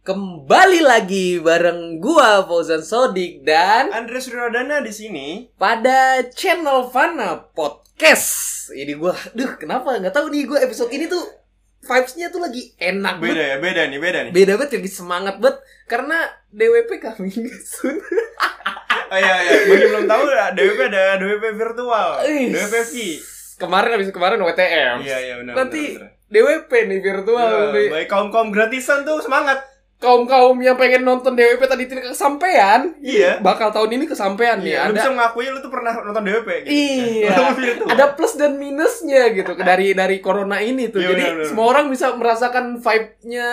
Kembali lagi bareng gua Fauzan Sodik dan Andres Suradana di sini. pada channel Fana Podcast. Ini gua, duh kenapa nggak tahu nih gua episode ini tuh vibes-nya tuh lagi enak Beda banget. ya, beda nih, beda nih. Beda banget, lagi semangat banget karena DWP kami soon. Oh iya iya, bagi belum tahu DWP ada DWP virtual. DWP V. Kemarin habis kemarin WTM. Iya iya benar. Nanti benar, benar. DWP nih virtual nih. Baik kaum-kaum gratisan tuh semangat. Kaum-kaum yang pengen nonton DWP tadi tidak kesampaian, Iya. bakal tahun ini kesampaian nih. Iya, lu Ada bisa mengakui lu tuh pernah nonton DWP gitu. Iya. Virtual. ada plus dan minusnya gitu dari dari corona ini tuh. Iya, Jadi benar, benar. semua orang bisa merasakan vibe-nya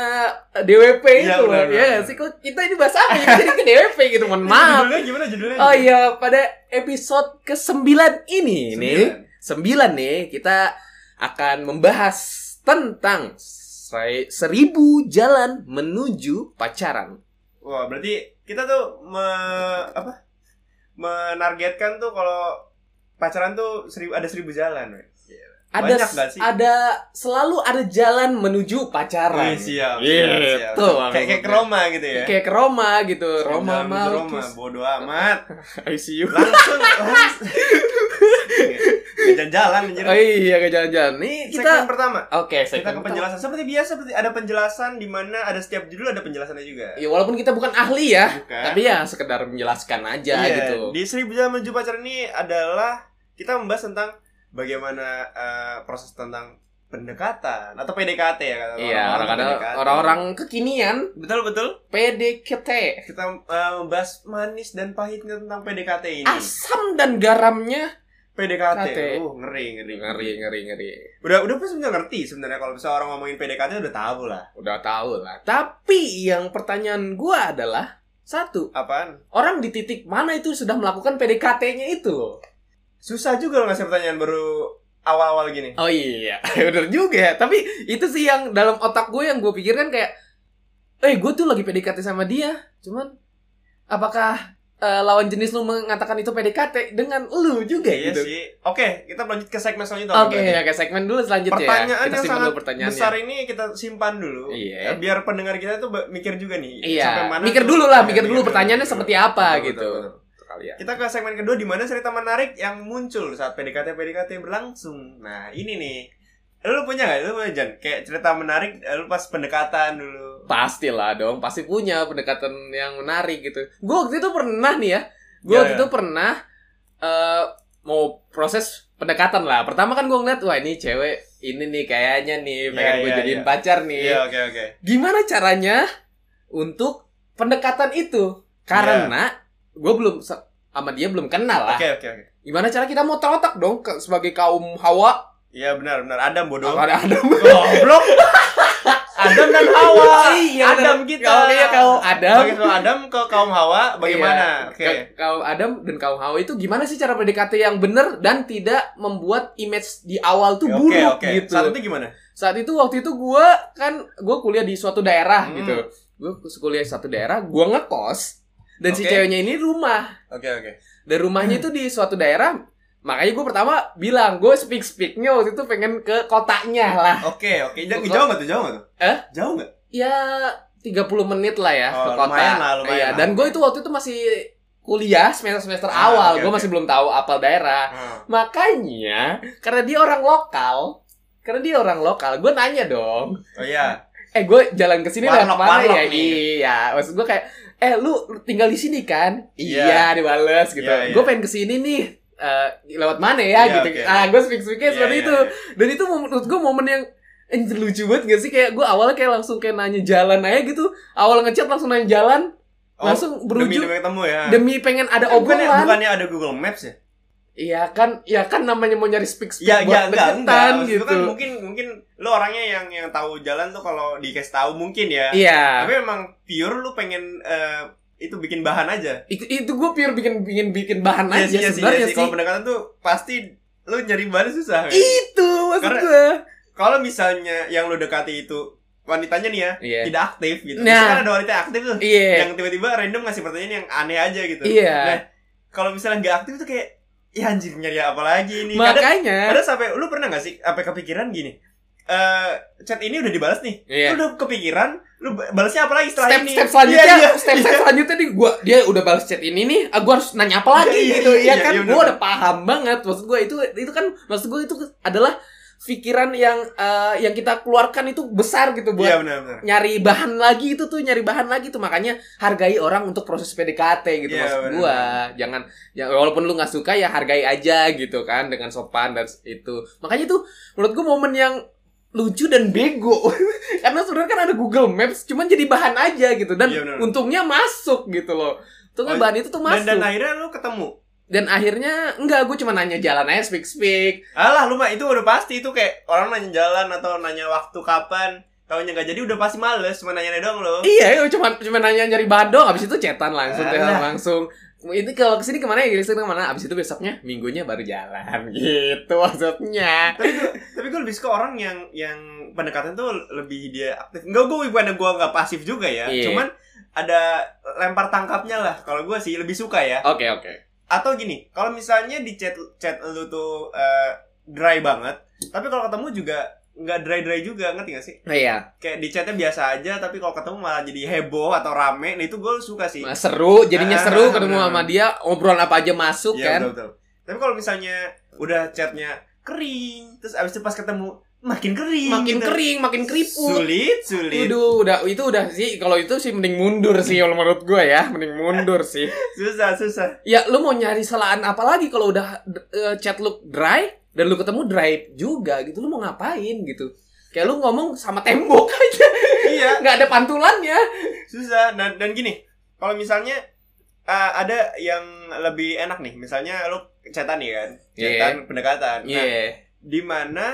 DWP Iya, itu loh. Ya sih kita ini bahas apa ya? Jadi ke DWP gitu. Mohon maaf. Judulnya gimana judulnya? Oh iya, pada episode ke-9 ini nih, Sembilan. 9 nih kita akan membahas tentang se- seribu jalan menuju pacaran. Wah, berarti kita tuh me, apa? Menargetkan tuh kalau pacaran tuh seribu, ada seribu jalan, weh. Ada Banyak nggak sih? ada selalu ada jalan menuju pacaran. Siap, Iya, siap, tuh, Kayak kayak ke. Roma gitu ya. Kayak ke Roma gitu. Roma mah Roma, bodo amat. ICU. Langsung langsung. jalan-jalan anjir. Oh iya ke jalan-jalan. Nih Segmen kita pertama. Oke, Kita segmen ke penjelasan seperti biasa seperti ada penjelasan di mana ada setiap judul ada penjelasannya juga. Ya walaupun kita bukan ahli ya, Bukan. tapi ya sekedar menjelaskan aja Iya, gitu. Di Seribu Jalan Menuju Pacaran ini adalah kita membahas tentang bagaimana eh, proses tentang pendekatan atau PDKT ya kata Iya, orang-orang orang-orang kekinian betul betul PDKT. kita eh, membahas manis dan pahitnya tentang PDKT ini. Asam dan garamnya PDKT. KT. Uh, ngeri ngeri. ngeri ngeri ngeri. Udah udah pasti udah ngerti sebenarnya kalau bisa orang ngomongin PDKT udah tahu lah. Udah tahu lah. Tapi yang pertanyaan gua adalah satu, Apaan? orang di titik mana itu sudah melakukan PDKT-nya itu loh. Susah juga lo ngasih pertanyaan baru awal-awal gini. Oh iya, bener juga ya. Tapi itu sih yang dalam otak gue yang gue pikirkan kayak, eh gue tuh lagi PDKT sama dia. Cuman, apakah eh, lawan jenis lu mengatakan itu PDKT dengan lu juga iya gitu? sih. Oke, kita lanjut ke segmen selanjutnya. Oke, berarti. oke segmen dulu selanjutnya Pertanyaan ya. Kita yang sangat dulu pertanyaannya. besar ini kita simpan dulu. Iya. Ya, biar pendengar kita tuh mikir juga nih. sampai Iya, mana mikir dulu lah, Iya, mikir dulu pertanyaannya seperti apa Betul, gitu. betul, betul. Ya. Kita ke segmen kedua di mana cerita menarik yang muncul saat PDKT PDKT berlangsung. Nah, ini nih. Lu punya gak? Lu punya Jan? Kayak cerita menarik eh, lu pas pendekatan dulu. Pastilah dong, pasti punya pendekatan yang menarik gitu. Gue waktu itu pernah nih ya, gue Iya, waktu iya. itu pernah eh mau proses pendekatan lah. Pertama kan gue ngeliat, wah ini cewek ini nih kayaknya nih pengen Iya, gue iya, jadiin iya. pacar nih. Iya, oke oke. Gimana caranya untuk pendekatan itu? Karena gue belum sama dia belum kenal lah. Iya. Oke oke oke. Gimana cara kita mau otak dong ke- sebagai kaum Hawa? Iya benar benar. Adam bodoh. Ada ada Goblok. Adam dan Hawa. Iya, Adam kita. Kalau dia kaum Adam. Sebagai kaum Adam ke kaum Hawa bagaimana? Iya. Oke. Ka- Kaum Adam dan kaum Hawa itu gimana sih cara PDKT yang benar dan tidak membuat image di awal tuh Oke buruk oke. gitu. Saat itu gimana? Saat itu waktu itu gue kan gue kuliah di suatu daerah Hmm. gitu. Gue kuliah di suatu daerah, gue ngekos dan si Oke. ceweknya ini rumah. Oke oke. Dan rumahnya itu di suatu daerah. Makanya gue pertama bilang gue speak speaknya waktu itu pengen ke kotanya lah. Oke oke. Jauh nggak tuh? Jauh nggak tuh? Eh? Jauh nggak? Ya 30 menit lah ya Oh, ke kota. lumayan lah, lumayan Iya, lah. Dan gue itu waktu itu masih kuliah semester semester Ah, awal. oke, gue oke. masih belum tahu apal daerah. Hmm. Makanya karena dia orang lokal, karena dia orang lokal, gue nanya dong. Oh iya. Eh gue jalan ke sini lewat mana ya? nih. Iya, maksud gue kayak, eh lu tinggal di sini kan? Iya. Iya, dibales gitu. Iya, iya. Gue pengen ke sini nih. Eh, lewat mana ya Iya, gitu. oke. Ah, gue speak speaknya Iya, seperti iya, itu. iya. Dan itu menurut gue momen yang eh, lucu banget gak sih kayak gue awalnya kayak langsung kayak nanya jalan aja gitu. Awal ngechat langsung nanya jalan, Oh, langsung demi berujung demi ketemu ya. demi pengen ada Eh, bukannya, obrolan. bukannya ada Google Maps ya? Iya kan, ya kan namanya mau nyari speak speak Ya, buat ya enggak, enggak. Maksud gitu. itu kan mungkin mungkin lu orangnya yang yang tahu jalan tuh kalau dikasih tahu mungkin ya. Iya. Tapi emang pure lu pengen eh, itu bikin bahan aja. Itu, itu gue pure bikin bikin bikin bahan Iya aja sih, iya sih, sebenarnya iya sih. Kalau pendekatan tuh pasti lu nyari bahan susah. kan? Itu maksud Karena- gue. Kalau misalnya yang lu dekati itu wanitanya nih ya, Iya. tidak aktif gitu. Nah. Kan ada wanita yang aktif tuh. Iya. Yang tiba-tiba random ngasih pertanyaan yang aneh aja gitu. Iya. Nah, kalau misalnya nggak aktif tuh kayak ya anjir nyari apa lagi nih. Makanya. Ada sampai lu pernah gak sih apa kepikiran gini? eh, chat ini udah dibalas nih. Iya. Lu udah kepikiran, lu balasnya apa lagi setelah step ini? step selanjutnya Iya, iya, step step iya. selanjutnya nih gua dia udah balas chat ini nih ah, gua harus nanya apa lagi Iya, gitu iya, ya kan iya, gua bener. udah paham banget maksud gua itu itu kan maksud gua itu adalah pikiran yang eh, yang kita keluarkan itu besar gitu buat Iya benar benar. nyari bahan lagi itu tuh nyari bahan lagi tuh makanya hargai orang untuk proses PDKT gitu Iya, maksud bener. gua jangan ya walaupun lu nggak suka ya hargai aja gitu kan dengan sopan dan itu makanya tuh menurut gua momen yang lucu dan bego karena sebenarnya kan ada Google Maps cuman jadi bahan aja gitu dan Iya, bener. untungnya masuk gitu loh untungnya Oh, bahan itu tuh Dan, masuk dan dan, akhirnya lu ketemu. akhirnya enggak gue cuma nanya jalan aja speak speak Alah lu mah itu udah pasti itu kayak orang nanya jalan atau nanya waktu kapan. Taunya nggak jadi udah pasti males, cuma nanya doang lo. iya ya cuma cuma nanya nyari bahan doang abis itu cetan langsung telepon langsung itu kalau ke sini ke mana ya? Ke sini ke mana? Abis itu besoknya? Minggunya baru jalan. Gitu maksudnya. Tapi gue tapi gue lebih suka orang yang yang pendekatan tuh lebih dia aktif. Enggak gue bukan gue nggak pasif juga ya. Iya. cuman ada lempar tangkapnya lah. Kalau gue sih lebih suka ya. Oke oke. Atau gini kalau misalnya di chat chat lu tuh eh, dry banget tapi kalau ketemu juga nggak dry dry juga ngerti gak sih? Nah, iya. Kayak di chatnya biasa aja tapi kalau ketemu malah jadi heboh atau rame. Nah itu gue suka sih. Nah, seru jadinya Ah, seru ketemu bener. sama dia obrolan apa aja masuk Iya, kan? betul, betul. tapi kalau misalnya udah chatnya kering terus abis itu pas ketemu makin kering makin gitu. kering makin keriput. Sulit sulit. Waduh, udah itu udah sih kalau itu sih mending mundur sih kalau menurut gue ya, mending mundur sih. susah susah. Ya lu mau nyari kesalahan apa lagi kalau udah eh, chat lu dry dan lu ketemu dry juga gitu, lu mau ngapain gitu? Kayak lu ngomong sama tembok aja, iya. Nggak ada pantulannya. susah. Dan dan gini kalau misalnya uh, ada yang lebih enak nih misalnya lu chatan nih kan chatan pendekatan. Iya. nah di mana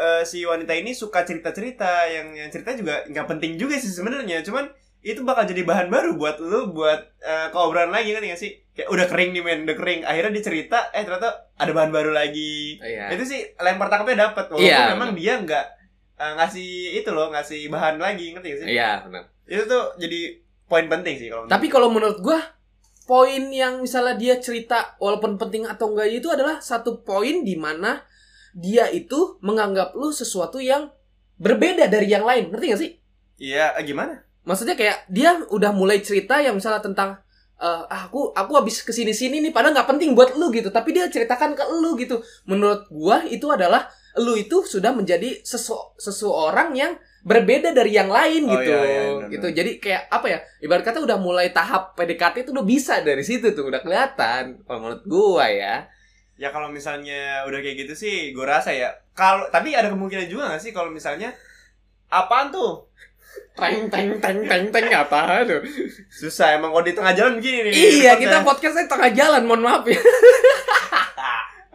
uh, si wanita ini suka cerita cerita yang yang cerita juga nggak penting juga sih sebenarnya. Cuman itu bakal jadi bahan baru buat lu buat uh, keobrolan lagi kan gak sih kayak udah kering nih men udah kering akhirnya dia cerita eh ternyata ada bahan baru lagi Iya. itu sih lempar tangkapnya dapat walaupun Iya, memang dia nggak uh, ngasih itu loh ngasih bahan lagi ngerti gak sih Iya, benar. itu tuh jadi poin penting sih kalau Tapi kalau menurut gua poin yang misalnya dia cerita walaupun penting atau enggak itu adalah satu poin di mana dia itu menganggap lu sesuatu yang berbeda dari yang lain. Ngerti gak sih? iya eh, gimana Maksudnya kayak dia udah mulai cerita yang misalnya tentang eh, ah, aku aku habis ke sini sini nih padahal nggak penting buat lu gitu. Tapi dia ceritakan ke lu gitu. Menurut gua itu adalah lu itu sudah menjadi sesu seseorang yang berbeda dari yang lain Oh, gitu. iya, iya, benar, gitu. jadi kayak apa ya ibarat kata udah mulai tahap PDKT itu udah bisa dari situ tuh udah kelihatan kalau menurut gua ya. Ya kalau misalnya udah kayak gitu sih gue rasa ya kalau tapi ada kemungkinan juga gak sih kalau misalnya apaan tuh teng teng teng teng teng apa? Tuh susah emang kalau di tengah jalan begini nih iya kita podcastnya tengah jalan mohon maaf ya.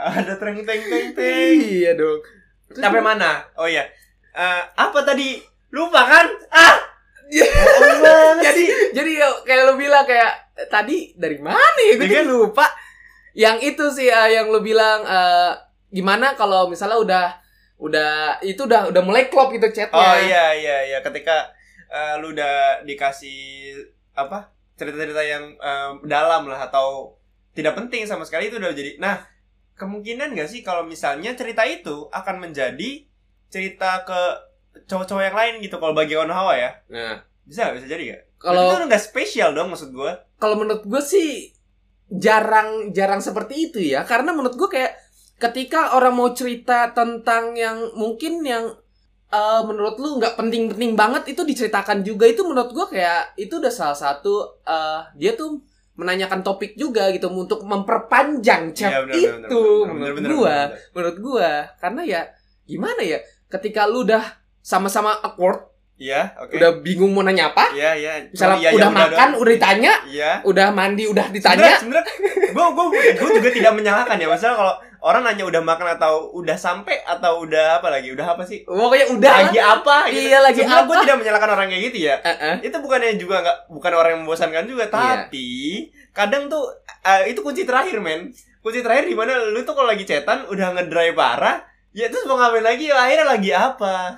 Ada teng teng teng teng. Iya dong. Terus sampai mana? Oh iya. Eh, apa tadi? Lupa kan? Ah! Iya. jadi jadi ya, kayak lu bilang kayak eh, tadi dari mana ya? Gue Iya jadi lupa. Yang itu sih eh, yang lu bilang eh, gimana kalau misalnya udah udah itu udah udah mulai klop gitu chatnya. Oh iya iya iya. Ketika eh, lu udah dikasih apa cerita-cerita yang eh, dalam lah atau tidak penting sama sekali itu udah jadi nah kemungkinan gak sih kalau misalnya cerita itu akan menjadi cerita ke cowok-cowok yang lain gitu kalau bagi kawan hawa ya? Nah. Bisa bisa jadi gak kalau itu nggak spesial dong maksud gue kalau menurut gue sih jarang jarang seperti itu ya. Karena menurut gue kayak ketika orang mau cerita tentang yang mungkin yang eh, menurut lu nggak penting-penting banget itu diceritakan juga. Itu menurut gue kayak itu udah salah satu eh, dia tuh menanyakan topik juga gitu untuk memperpanjang chat Iya, benar, itu benar, benar, menurut gua. benar. menurut gua. Karena ya gimana ya ketika lu udah sama-sama awkward iya oke. Udah bingung mau nanya apa? Iya iya. Misalnya iya, iya, udah makan doang. udah ditanya iya. udah mandi udah ditanya. sebenarnya gue gue gue juga tidak menyalahkan ya. Masalah kalau orang nanya udah makan atau udah sampai atau udah apa lagi? Udah apa sih? Pokoknya udah lagi apa gitu. Iya, lagi Sebenarnya gue apa? tidak menyalahkan orang kayak gitu ya. Eh. itu bukannya juga nggak bukan orang yang membosankan juga. Iya. tapi kadang tuh eh, itu kunci terakhir men. Kunci terakhir di mana lu tuh kalau lagi cetan udah ngedrive parah ya terus mau ngapain lagi? Akhirnya lagi apa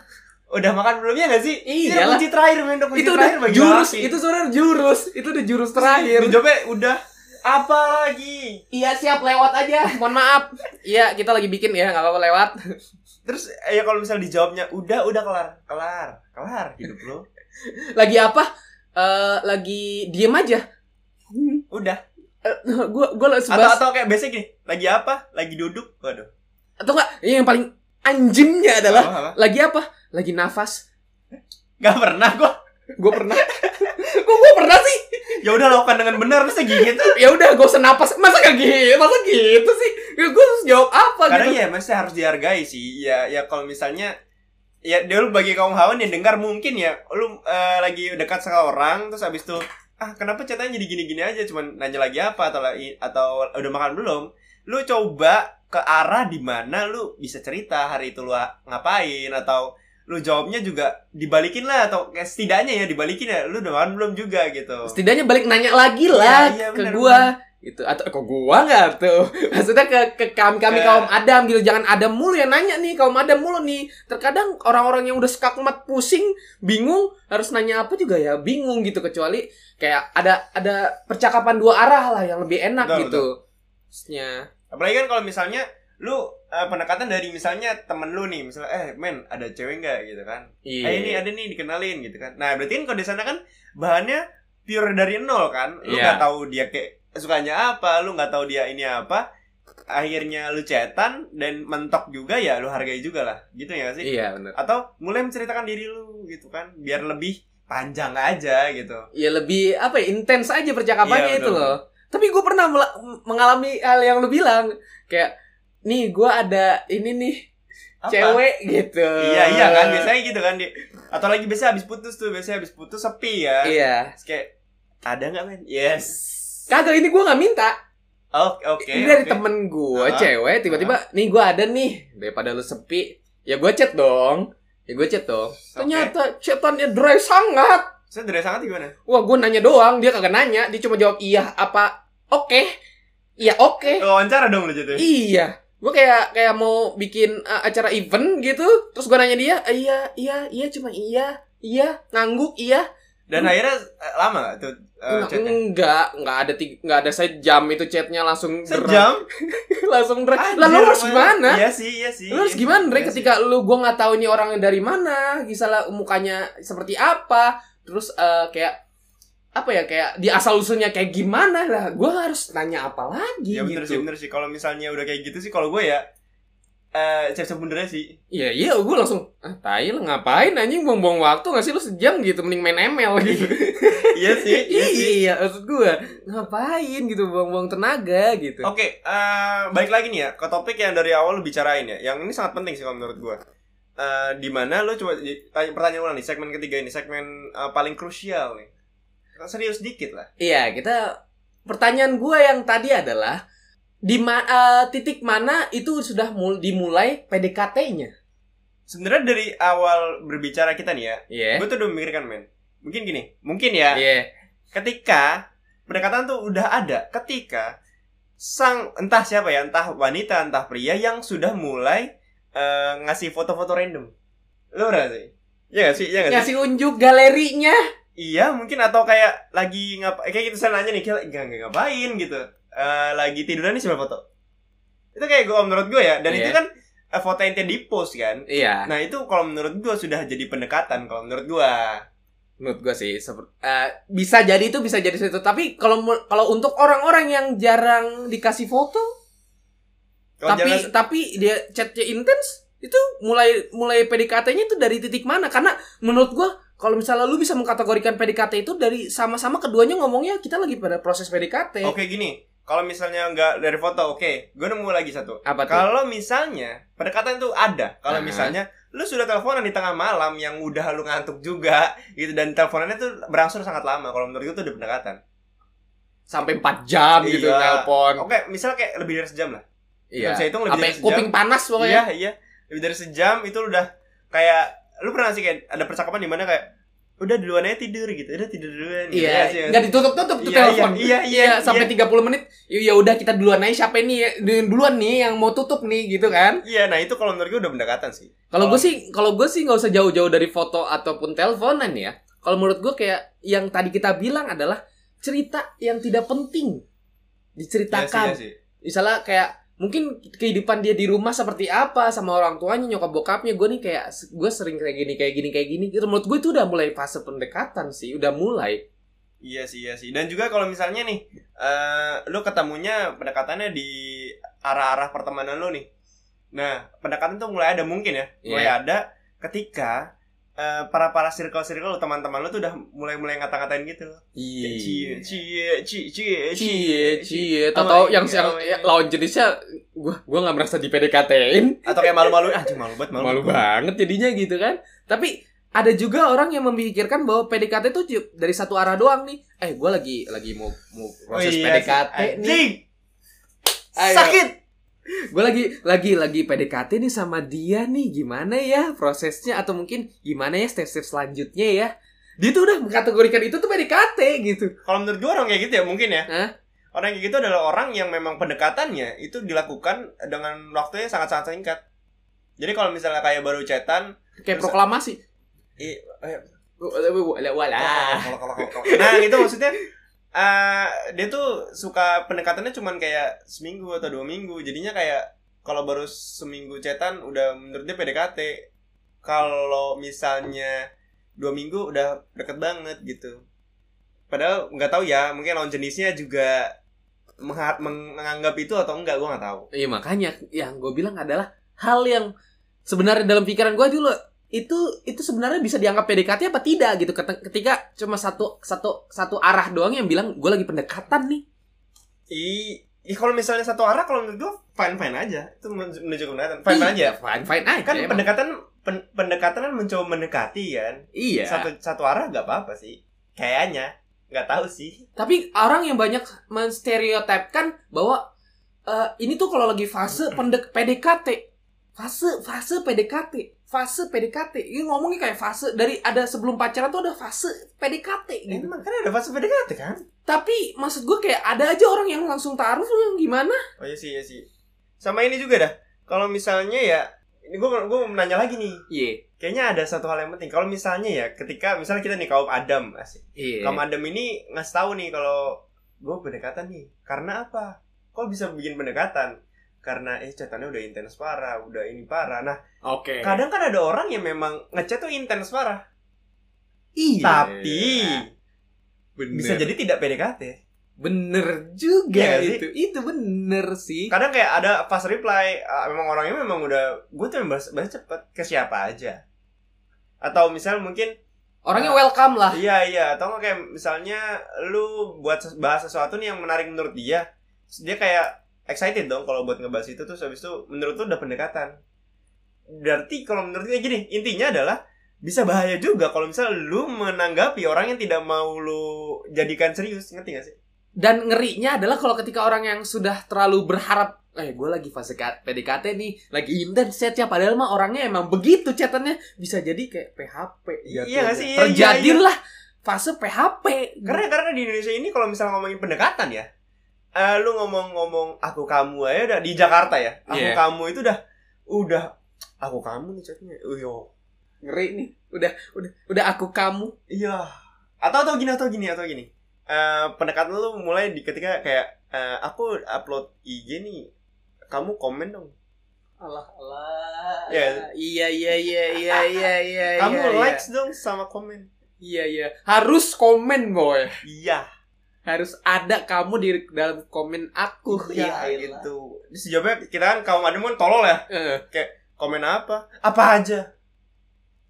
udah makan belum ya nggak sih itu Iyalah. kunci terakhir men kunci itu terakhir udah bagi jurus laki. itu sebenarnya jurus itu udah jurus terakhir Lu jawabnya udah Apa lagi? Iya siap lewat aja. Mohon maaf. Iya kita lagi bikin ya nggak apa-apa lewat. Terus ya kalau misal dijawabnya udah udah kelar, kelar, kelar hidup lo. Lagi apa? Eh lagi diem aja. Udah. Gue gue Atau sebas atau kayak biasa gini, lagi apa? Lagi duduk. Waduh. atau enggak yang paling anjingnya adalah Apa, apa? lagi apa? Lagi nafas. Gak pernah gua. Gue pernah. Kok gue pernah sih? Ya udah lakukan dengan benar masa gitu. Ya udah gue usah napas. Masa kayak gitu? Masa gitu sih? Gue harus jawab apa Karena gitu? ya mesti harus dihargai sih. Ya ya kalau misalnya ya dia lu bagi kaum hawan yang dengar mungkin ya lu eh, lagi dekat sama orang terus abis itu ah kenapa chatanya jadi gini-gini aja cuman nanya lagi apa atau atau udah makan belum lu coba ke arah di mana lu bisa cerita hari itu lu ngapain atau lu jawabnya juga dibalikin lah atau kayak setidaknya ya dibalikin ya lu udah makan belum juga gitu. Setidaknya balik nanya lagi lah Iya, iya, ke gua. gitu. Atau kok gua nggak tuh? Maksudnya ke ke kami kami Ke- kaum adam gitu. Jangan adam mulu yang nanya nih kaum adam mulu nih. Terkadang orang-orang yang udah skakmat pusing bingung harus nanya apa juga ya? Bingung gitu kecuali kayak ada ada percakapan dua arah lah yang lebih enak Betul, gitu. Maksudnya, Apalagi kan kalau misalnya lu eh, pendekatan dari misalnya temen lu nih, misalnya eh men ada cewek nggak gitu kan? iya Eh ini ada nih dikenalin gitu kan. Nah berarti kan kalau di sana kan bahannya pure dari nol kan. Lu Iya. nggak tahu dia kayak sukanya apa, lu nggak tahu dia ini apa. Akhirnya lu cetan dan mentok juga ya lu hargai juga lah. Gitu ya sih? iya benar Atau mulai menceritakan diri lu gitu kan, biar lebih panjang aja gitu. ya lebih apa ya intens aja percakapannya Iya, itu loh tapi gue pernah mengalami hal yang lu bilang kayak nih gue ada ini nih Apa? cewek gitu Iya iya kan biasanya gitu kan di atau lagi biasa habis putus tuh biasanya habis putus sepi ya. iya Terus kayak ada nggak men? Yes. kagak ini gue nggak minta Oke oke. ini dari oke. temen gue Ah. cewek tiba-tiba nih gue ada nih daripada lu sepi ya gue chat dong ya gue chat dong ternyata chatannya dry sangat Saya dari sangat gimana? wah gue nanya doang dia kagak nanya dia cuma jawab iya apa oke iya oke Wawancara dong lu jatuh. Iya, gue kayak kayak mau bikin uh, acara event gitu, terus gue nanya dia, "Eh, iya, iya, iya, cuma iya, iya, ngangguk, iya. Dan akhirnya eh, lama gak tuh eh, Enggak, chatnya? enggak, enggak ada tiga, enggak ada sejam itu chatnya langsung. Sejam? langsung. Anjir, Lah lu harus man. gimana? Iya sih, iya sih. Lu harus iya gimana, sih, Dre, iya ketika lu gua nggak tahu ini orangnya dari mana, misalnya mukanya seperti apa, terus eh, kayak apa ya kayak di asal usulnya kayak gimana lah gue harus nanya apa lagi sih. Iya bener sih, gitu bener sih. Kalau misalnya udah kayak gitu sih, kalau gue ya eh mundur aja sih. Iya iya gue langsung ah tai lah ngapain anjing buang-buang waktu gak sih lu sejam gitu mending main ML gitu. iya sih, iya sih. iya maksud gue ngapain gitu buang-buang tenaga gitu. Oke, eh balik lagi nih ya ke topik yang dari awal lu bicarain ya. Yang ini sangat penting sih kalau menurut gua. Eh di mana lu coba tanya pertanyaan ulang nih segmen ketiga ini, segmen eh, paling krusial nih. Serius dikit lah. Iya kita pertanyaan gue yang tadi adalah di ma- eh, titik mana itu sudah mul- dimulai PDKT-nya? Sebenarnya dari awal berbicara kita nih ya, Iya. gue tuh udah memikirkan men. Mungkin gini, mungkin ya. Iya. Ketika pendekatan tuh udah ada, ketika sang entah siapa ya, entah wanita, entah pria yang sudah mulai eh, ngasih foto-foto random. Lu udah sih? Iya gak sih? Iya gak sih? Ngasih unjuk galerinya. Iya mungkin atau kayak lagi ngapa kayak gitu saya nanya nih kayak nggak ngapain gitu. Eh lagi tiduran nih coba foto? Itu kayak gue menurut gue ya dan Iya. itu kan eh, foto yang di post kan? Iya. nah itu kalau menurut gue sudah jadi pendekatan kalau menurut gue menurut gue sih eh, bisa jadi itu bisa jadi itu. Tapi kalau kalau untuk orang-orang yang jarang dikasih foto Kalau tapi jangan- tapi dia chatnya intens itu mulai mulai PDKT-nya itu dari titik mana? Karena menurut gua kalau misalnya lu bisa mengkategorikan PDKT itu dari sama-sama keduanya ngomongnya kita lagi pada proses PDKT oke gini. Kalau misalnya nggak dari foto oke. Gue nemu lagi satu. Apa kalau misalnya pendekatan itu ada. Kalau Aha. misalnya lu sudah teleponan di tengah malam yang udah lu ngantuk juga gitu dan teleponannya tuh berangsur sangat lama. Kalau menurut gue tuh udah pendekatan. Sampai 4 jam gitu Iya. nelpon. Oke misalnya kayak lebih dari sejam lah. Iya. Bisa hitung lebih sampai dari sejam. kuping panas pokoknya. Iya, iya. Lebih dari sejam itu udah kayak lu pernah sih kayak ada percakapan di mana kayak udah duluan aja tidur gitu. Udah tidur duluan gitu. Iya, Ya sih, ya nggak sih? ditutup-tutup tuh Iya, telepon. iya, iya, iya, sampai 30 menit. Ya udah kita duluan aja siapa nih ya? Duluan nih yang mau tutup nih gitu kan. Iya, nah itu kalau menurut gue udah pendekatan sih. Kalau gue sih kalau gue sih nggak usah jauh-jauh dari foto ataupun teleponan ya. Kalau menurut gue kayak yang tadi kita bilang adalah cerita yang tidak penting. diceritakan Iya sih, iya sih. misalnya kayak mungkin kehidupan dia di rumah seperti apa sama orang tuanya nyokap bokapnya gue nih kayak gue sering kayak gini kayak gini kayak gini gitu menurut gue itu udah mulai fase pendekatan sih udah mulai Iya sih, iya sih. Dan juga kalau misalnya nih, eh lu ketemunya pendekatannya di arah-arah pertemanan lu nih. Nah, pendekatan tuh mulai ada mungkin ya, mulai Iya. ada ketika eh, para para circle circle teman-teman lu tuh udah mulai mulai ngata-ngatain gitu. Kayak Cie, cie, cie, cie, cie cie Oh atau yang God, yang oh my ya, God. lawan jenisnya gue gue nggak merasa di PDKT-in Atau kayak malu-malu, ah malu banget, malu, malu banget jadinya gitu kan tapi ada juga orang yang memikirkan bahwa PDKT itu dari satu arah doang nih eh gue lagi lagi mau mau Oh proses iya PDKT nih. Sakit. Gue lagi lagi lagi PDKT nih sama dia nih. Gimana ya prosesnya? Atau mungkin gimana ya step-step selanjutnya ya? Dia tuh udah mengkategorikan itu tuh PDKT gitu. Kalau menurut gue orang kayak gitu ya mungkin ya. Hah? Orang kayak gitu adalah orang yang memang pendekatannya itu dilakukan dengan waktunya sangat-sangat singkat. Jadi kalau misalnya kayak baru chatan, kayak Terus- proklamasi? I- eh, wala nah itu maksudnya eh dia tuh suka pendekatannya cuman kayak seminggu atau dua minggu. Jadinya kayak kalau baru seminggu chatan udah menurut dia PDKT. Kalau misalnya dua minggu udah deket banget gitu. Padahal nggak tahu ya, mungkin lawan jenisnya juga menganggap itu atau enggak gue nggak tahu. Iya makanya yang gue bilang adalah hal yang sebenarnya dalam pikiran gue dulu itu itu sebenarnya bisa dianggap PDKT apa tidak gitu. Ket- ketika cuma satu satu satu arah doang yang bilang gue lagi pendekatan nih. I, i kalau misalnya satu arah kalau menurut gue fine fine aja. Itu men- menunjukkan pendekatan. Fine fine aja. Iya, fine fine aja kan emang. pendekatan pen- pendekatan kan mencoba mendekati kan? Iya. Satu satu arah nggak apa apa sih. Kayaknya. Nggak tahu sih. Tapi orang yang banyak menstereotipkan bahwa eh, ini tuh kalau lagi fase pendek PDKT fase fase PDKT fase PDKT ini ngomongnya kayak fase dari ada sebelum pacaran tuh ada fase PDKT gitu. Emang kan ada fase PDKT kan? Tapi maksud gue kayak ada aja orang yang langsung taruh yang gimana? oh iya sih iya sih. Sama ini juga dah. Kalau misalnya ya ini gue gue mau nanya lagi nih. Iya. kayaknya ada satu hal yang penting. Kalau misalnya ya ketika misalnya kita nih kaum Adam asik. Iya. kaum Adam ini ngasih tahu nih kalau gue pendekatan nih. Karena apa? Kok bisa bikin pendekatan karena eh chatannya udah intens parah udah ini parah nah Oke. kadang kan ada orang yang memang ngechat tuh intens parah Iya. tapi bener. bisa jadi tidak PDKT bener juga Iya nggak sih? itu. Itu bener sih. kadang kayak ada fast reply ah, memang orangnya memang udah gue tuh bahas, bahas cepet ke siapa aja atau misal mungkin Orangnya welcome lah. iya iya atau kayak misalnya lu buat bahas sesuatu nih yang menarik menurut dia dia kayak excited dong kalau buat ngebahas itu terus habis itu menurut lu udah pendekatan berarti kalau menurut dia gini intinya adalah bisa bahaya juga kalau misal lu menanggapi orang yang tidak mau lu jadikan serius ngerti gak sih Dan ngerinya adalah kalau ketika orang yang sudah terlalu berharap Eh gue lagi fase PDKT nih Lagi intens chatnya Padahal mah orangnya emang begitu chatannya Bisa jadi kayak PHP Iya jatuhnya. nggak sih? Iya, Terjadilah fase PHP Karena karena di Indonesia ini kalau misalnya ngomongin pendekatan ya, eh lu ngomong-ngomong aku kamu aja udah di Jakarta ya. Aku Iya. kamu itu udah udah aku kamu nih chatnya. Oh, iya. Ngeri nih Udah udah udah aku kamu Iya. Atau atau gini atau gini atau gini. Eh pendekatan lu mulai di ketika kayak eh, aku upload IG nih. Kamu komen dong. Alah alah. Iya. Iya iya iya iya iya iya. Kamu iya, likes dong sama komen. Iya iya. Harus komen boy. Iya. Harus ada kamu di dalam komen aku. Iya elah. gitu. Terus jawabnya kita kan kaum adem kan tolol ya. Eh, Komen apa? Apa aja?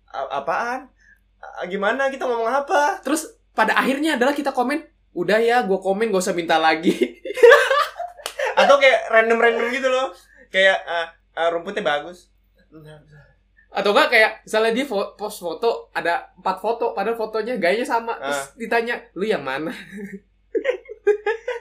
A- apaan? A- gimana kita ngomong apa? Terus pada akhirnya adalah kita komen. Udah ya, gue komen gak usah minta lagi. Atau kayak random-random gitu loh. Kayak eh, eh, rumputnya bagus. Atau enggak kayak misalnya dia fo- post foto ada empat foto, padahal fotonya gayanya sama. Terus Ah. ditanya, lu yang mana?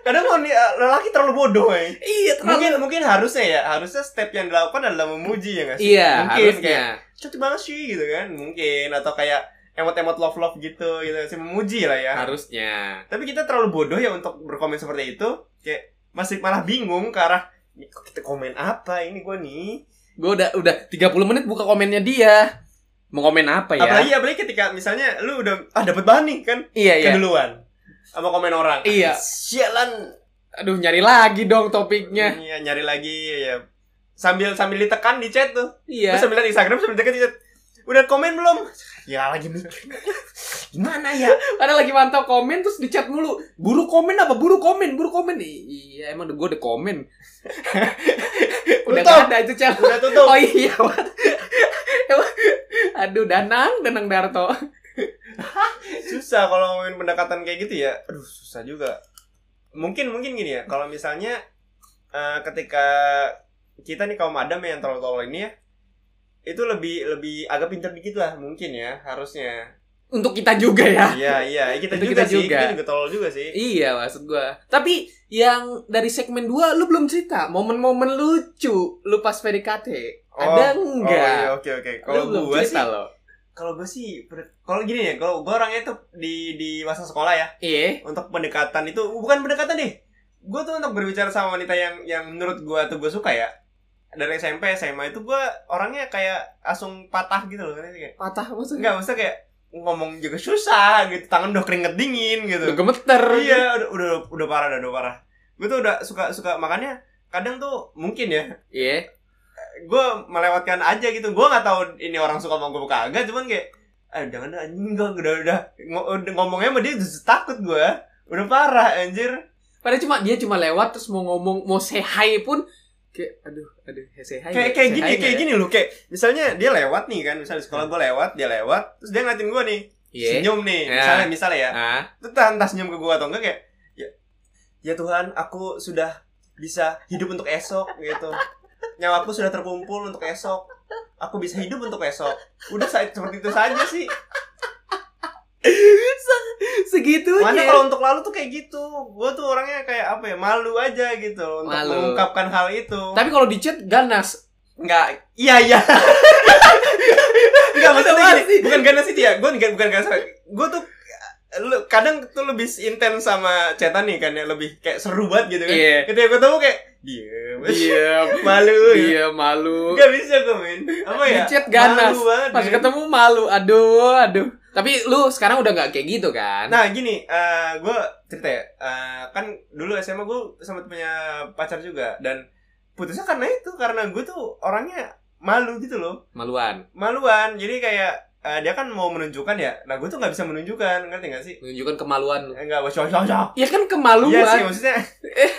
Kadang eh, lelaki terlalu bodoh ya. Iya, Mungkin mungkin harusnya ya, harusnya step yang dilakukan adalah memuji ya nggak sih? Iya, mungkin harusnya. kayak cantik banget sih gitu kan, mungkin atau kayak emot-emot love love gitu gitu sih memuji lah ya. Harusnya. Tapi kita terlalu bodoh ya untuk berkomen seperti itu, kayak masih malah bingung ke arah "Ini kok kita komen apa ini gue nih. Gue udah udah 30 menit buka komennya dia. Mau komen apa ya? Apalagi apalagi ketika misalnya lu udah ah dapat bahan nih kan iya, iya. keduluan sama komen orang. Iya. Sialan Aduh, nyari lagi dong topiknya. Iya, nyari lagi ya. Sambil sambil ditekan di chat tuh. Iya. Terus sambil liat Instagram sambil ditekan di chat. Udah komen belum? Ya lagi mikir. Gimana ya? Ada lagi mantau komen terus di chat mulu. Buru komen apa? Buru komen, buru komen. Iya, emang gue udah komen. udah Tutup. ada itu chat. Udah tutup. Oh iya. Aduh, Danang, Danang Darto. susah kalau ngomongin pendekatan kayak gitu ya aduh susah juga mungkin mungkin gini ya kalau misalnya eh, ketika kita nih kaum adam yang tolol-tolol ini ya itu lebih lebih agak pintar dikit lah mungkin ya harusnya Untuk kita juga ya. iya iya kita Itu juga kita sih juga. kita juga tolol juga sih Iya maksud gua. Tapi yang dari segmen 2 lu belum cerita momen-momen lucu lu pas PDKT. Ada oh enggak? iya oke oke kalau gua sih loh. Kalau gua sih kalau gini ya kalau gua orangnya tuh di di masa sekolah ya Iya. untuk pendekatan itu bukan pendekatan deh gue tuh untuk berbicara sama wanita yang yang menurut gue tuh gue suka ya dari SMP SMA itu gue orangnya kayak langsung patah gitu loh kayak Patah maksudnya. enggak maksudnya kayak ngomong juga susah gitu tangan udah keringet dingin gitu Udah gemeter. iya udah, udah udah parah udah, udah parah gue tuh udah suka suka makanya kadang tuh mungkin ya Iya. Gue melewatkan aja gitu gue nggak tahu ini orang suka sama gue kagak cuman kayak ah jangan anjing enggak udah udah ngo- udah ngomongnya sama dia udah takut gue udah parah anjir Padahal cuma dia cuma lewat terus mau ngomong mau say hi pun kayak aduh aduh say hi. kayak kayak gini kayak ya? gini loh kayak misalnya dia lewat nih kan misalnya di sekolah gue lewat dia lewat terus dia ngeliatin gue nih Iya. senyum nih Ya. misalnya misalnya ya Ah, itu entah, entah senyum ke gue atau enggak kayak ya ya Tuhan aku sudah bisa hidup untuk esok gitu nyawaku sudah terkumpul untuk esok aku bisa hidup untuk esok udah sa- seperti itu saja sih segitunya. mana kalau untuk lalu tuh kayak gitu gue tuh orangnya kayak apa ya malu aja gitu untuk Malu. mengungkapkan hal itu Tapi kalau di chat ganas. Enggak, iya iya. Enggak maksudnya gini, sih? bukan ganas itu ya. Gue bukan bukan ganas. Gue tuh lu, kadang tuh lebih intens sama cetan nih kan ya lebih kayak seru banget gitu kan. Iya. Ketika gue ketemu kayak diem, Diam. malu. Dia malu. Gak bisa gue men. Apa ya? Di chat ganas. Malu banget. Pas ketemu malu. Aduh, aduh. Tapi lu sekarang udah nggak kayak gitu kan? Nah gini, eh gue cerita ya, Eh, kan dulu SMA gue sempat punya pacar juga dan putusnya karena itu karena gue tuh orangnya malu gitu loh. Maluan. maluan jadi kayak eh, dia kan mau menunjukkan ya nah gue tuh nggak bisa menunjukkan ngerti gak sih Menunjukkan kemaluan lu. Eh, wah cocok Ya kan kemaluan. iya sih maksudnya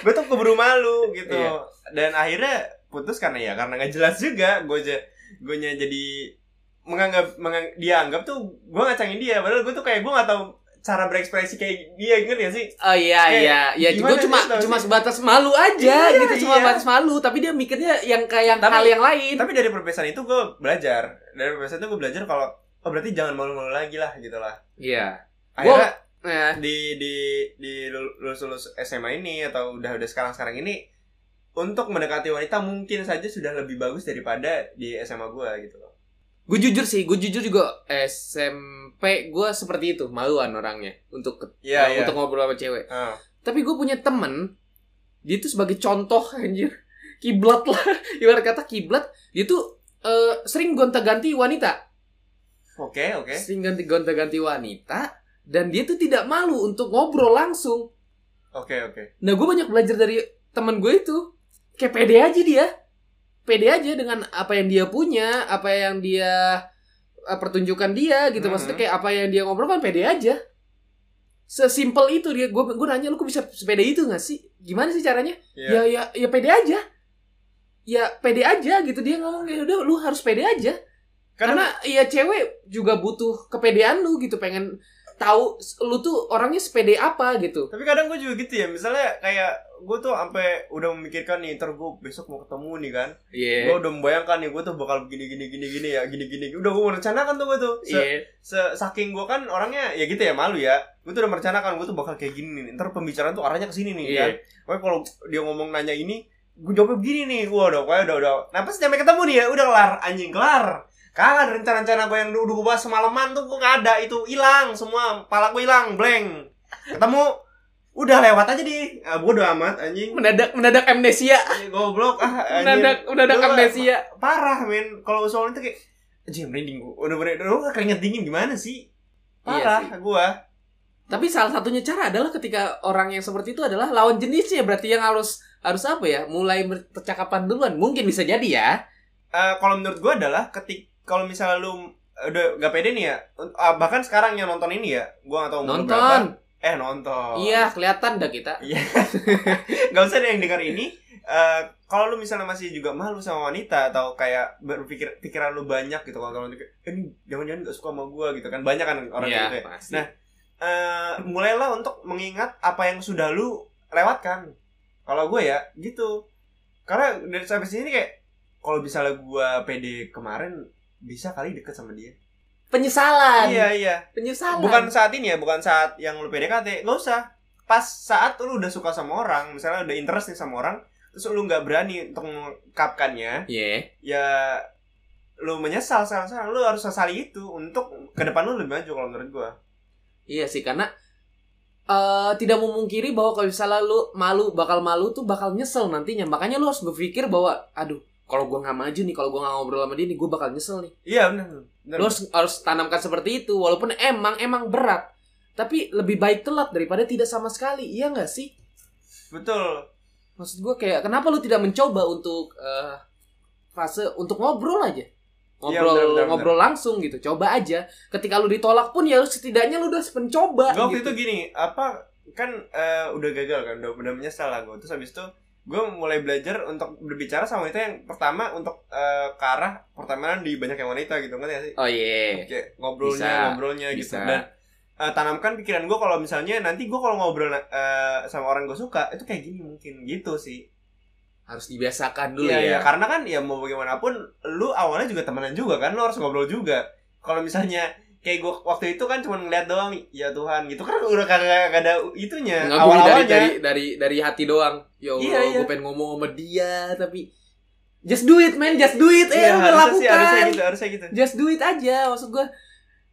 gue tuh keburu malu gitu Iya. dan akhirnya putus karena ya karena nggak jelas juga gue aja gue jadi menganggap mengang- dia anggap tuh gue ngacangin dia padahal gue tuh kayak gue nggak tahu cara berekspresi kayak dia ngerti gak sih Oh iya Kayak, iya, ya gue cuma sih, tau cuma sebatas malu aja Iya, gitu, cuma iya. sebatas malu, tapi dia mikirnya yang kayak yang Tapi- hal yang lain. tapi dari perpisahan itu gue belajar dari perpisahan itu gue belajar kalau oh berarti jangan malu-malu lagi lah gitu lah Iya. akhirnya Nah, di di di lulus lulus SMA ini atau udah udah sekarang sekarang ini untuk mendekati wanita mungkin saja sudah lebih bagus daripada di SMA gua gitu loh. gue jujur sih, gue jujur juga SMP gue seperti itu, maluan orangnya untuk Iya, eh, iya. untuk ngobrol sama cewek. Ah, Tapi gue punya temen, dia tuh sebagai contoh anjir, kiblat lah, ibarat kata kiblat, dia tuh eh, sering gonta-ganti wanita, Oke oke. sering ganti gonta-ganti wanita, dan dia tuh tidak malu untuk ngobrol langsung. Oke oke. Nah, gue banyak belajar dari teman gue itu. Kayak pede aja dia. Pede aja dengan apa yang dia punya, apa yang dia eh, pertunjukan dia gitu. Mhm. Maksudnya kayak apa yang dia ngobrol kan pede aja. Sesimpel itu dia. Gue gue nanya lu kok bisa sepede itu gak sih? Gimana sih caranya? Iya. Ya ya ya pede aja. Ya pede aja gitu dia ngomong ya udah lu harus pede aja. Karena, Karena ya cewek juga butuh kepedean lu gitu, pengen tahu lu tuh orangnya sepede apa gitu. tapi kadang gue juga gitu ya. Misalnya kayak gue tuh sampai udah memikirkan nih, ntar gue besok mau ketemu nih kan. Iya. Gue udah membayangkan nih, gue tuh bakal gini gini gini gini ya, gini gini. Udah gue merencanakan tuh gue tuh. Se- Iya. se- saking gue kan orangnya ya gitu ya malu ya. Gue tuh udah merencanakan gue tuh bakal kayak gini nih. Ntar pembicaraan tuh arahnya ke sini nih Iya. kan. Pokoknya kalau dia ngomong nanya ini, gue jawabnya begini nih. Wah, udah, pokoknya udah, udah. Nah, pas nyampe ketemu nih ya, udah kelar. Anjing, kelar. Kagak rencana-rencana gue yang udah gue bahas semalaman tuh gue gak ada. Itu hilang semua. Pala gue hilang, blank. Ketemu, udah lewat aja di. Ah, bodo amat, anjing. mendadak mendadak amnesia Anjing, Goblok, ah, anjing. mendadak mendadak amnesia Parah, men. Kalau soal itu kayak, anjing merinding gue. Udah bener, udah keringet dingin gimana sih? Iya Parah, sih. gua. Tapi salah satunya cara adalah ketika orang yang seperti itu adalah lawan jenisnya berarti yang harus harus apa ya? Mulai percakapan duluan. Mungkin bisa jadi ya. Eh, kalau menurut gue adalah ketik kalau misalnya lu udah gak pede nih ya uh, bahkan sekarang yang nonton ini ya gue gak tahu umur berapa Nonton. eh nonton Iya, kelihatan dah kita. Iya. Gak usah deh yang dengar ini. eh kalau lu misalnya masih juga malu sama wanita atau kayak berpikir pikiran lu banyak gitu kalau kalau eh, ini jangan-jangan gak suka sama gua gitu kan banyak kan orang Iya, gitu ya. pasti. Nah, eh mulailah untuk mengingat apa yang sudah lu lewatkan. Kalau gue ya gitu. Karena dari sampai sini kayak kalau misalnya gua pede kemarin bisa kali deket sama dia. penyesalan. Iya iya. Penyesalan. Bukan saat ini ya, bukan saat yang lu PDKT, nggak usah. Pas saat lu udah suka sama orang, misalnya udah interest nih sama orang, terus lu nggak berani untuk mengungkapkannya, Iya. ya lu menyesal sekarang lu harus sesali itu untuk ke depan lu lebih maju kalau menurut gua. Iya sih karena eh tidak memungkiri bahwa kalau misalnya lu malu bakal malu tuh bakal nyesel nantinya. Makanya lu harus berpikir bahwa aduh kalau gua nggak maju nih, kalau gua nggak ngobrol sama dia nih, gua bakal nyesel nih. Iya benar. Lu harus harus tanamkan seperti itu walaupun emang emang berat. Tapi lebih baik telat daripada tidak sama sekali. Iya nggak sih? Betul. Maksud gua kayak kenapa lu tidak mencoba untuk eh, fase untuk ngobrol aja. Iya, Ngobrol benar, benar, ngobrol langsung gitu. Coba aja. Ketika lu ditolak pun ya lu setidaknya lu udah mencoba. Gua waktu gitu. itu gini, apa kan eh, udah gagal kan, udah udah menyesal lah gua. Terus habis itu gue mulai belajar untuk berbicara sama wanita yang pertama untuk eh, ke arah pertemanan di banyak yang wanita gitu ngerti gak sih? Oh iya. kayak ngobrolnya Bisa, ngobrolnya gitu bisa. dan eh, tanamkan pikiran gue kalau misalnya nanti gue kalau ngobrol eh, sama orang gue suka itu kayak gini mungkin gitu sih harus dibiasakan dulu Iya, ya. iya, karena kan ya mau bagaimanapun lu awalnya juga temenan juga kan lu harus ngobrol juga kalau misalnya kayak gue waktu itu kan cuma ngeliat doang ya Tuhan gitu kan udah kagak kagak ada itunya Nggak awal dari, awalnya dari dari dari hati doang. Ya Allah, Iya, iya. gue pengen ngomong sama dia tapi just do it man, just do it. Eh, ya, harusnya sih lakukan. harusnya gitu harusnya gitu Just do it aja maksud gue.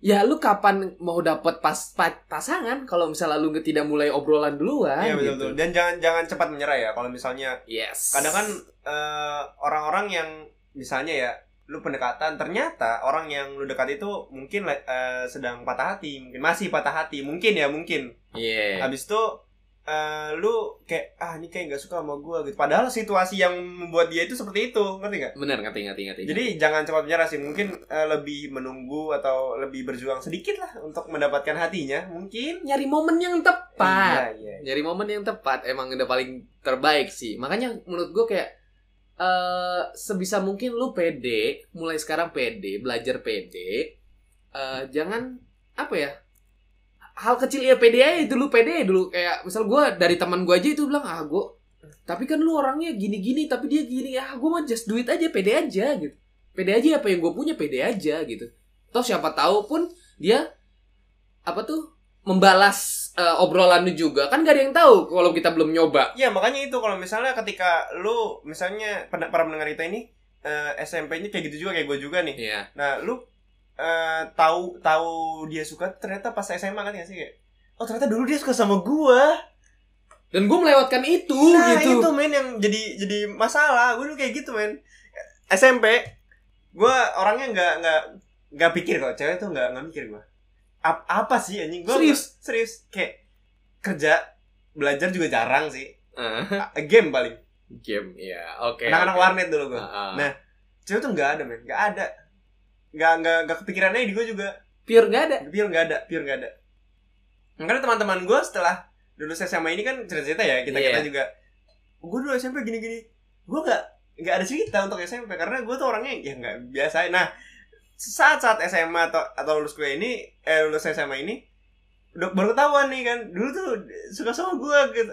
Ya lu kapan mau dapet pas, pa- pasangan kalau misalnya lu tidak mulai obrolan duluan Iya betul gitu. betul dan jangan jangan cepat menyerah ya kalau misalnya Yes. kadang kan eh, orang-orang yang misalnya ya lu pendekatan ternyata orang yang lu dekat itu mungkin eh, sedang patah hati mungkin masih patah hati mungkin ya mungkin Iya. habis itu eh, lu kayak ah ini kayak nggak suka sama gua gitu padahal situasi yang membuat dia itu seperti itu ngerti nggak Bener ngerti ngerti ngerti. jadi jangan cepat menyerah sih mungkin eh, lebih menunggu atau lebih berjuang sedikit lah untuk mendapatkan hatinya mungkin nyari momen yang tepat. iya, iya. nyari momen yang tepat emang udah paling terbaik sih makanya menurut gue kayak eh sebisa mungkin lu pede mulai sekarang pede belajar pede eh jangan apa ya hal kecil ya pede aja dulu pede dulu. Kayak misal gue dari teman gue aja itu bilang ah gue tapi kan lu orangnya gini-gini tapi dia gini ah gue mah just do it aja pede aja gitu. Pede aja apa yang gue punya pede aja gitu. Toh siapa tahu pun dia apa tuh membalas eh, obrolan lu juga. Kan gak ada yang tahu kalau kita belum nyoba. Iya makanya itu kalau misalnya ketika lu misalnya para pendengar kita ini eh, SMP-nya kayak gitu juga kayak gue juga nih. Iya. Nah lu eh, tahu tahu dia suka ternyata pas SMA kan ya sih kayak oh ternyata dulu dia suka sama gua. dan gue melewatkan itu nah gitu. itu men yang jadi jadi masalah. Gue dulu kayak gitu men. SMP gue orangnya nggak nggak nggak pikir kok. Cewek tuh nggak nggak mikir gue Ap- apa sih anjing? Gue Serius? serius. Kayak kerja belajar juga jarang sih. A- game paling. Game ya oke anak-anak oke. warnet dulu gue Ah, ah. Nah. cewek tuh nggak ada men. Nggak ada. Nggak nggak nggak kepikirannya di gue juga. Pure nggak ada? Pure nggak ada pure nggak ada. Karena teman-teman gue setelah lulus SMA ini kan cerita-cerita ya kita kita Iya. juga. Gue dulu SMP gini-gini. Gue nggak nggak ada cerita untuk SMP karena gue tuh orangnya ya nggak biasa. Nah saat saat SMA atau atau lulus kuliah ini eh lulus SMA ini udah baru ketahuan nih kan dulu tuh suka sama gue gitu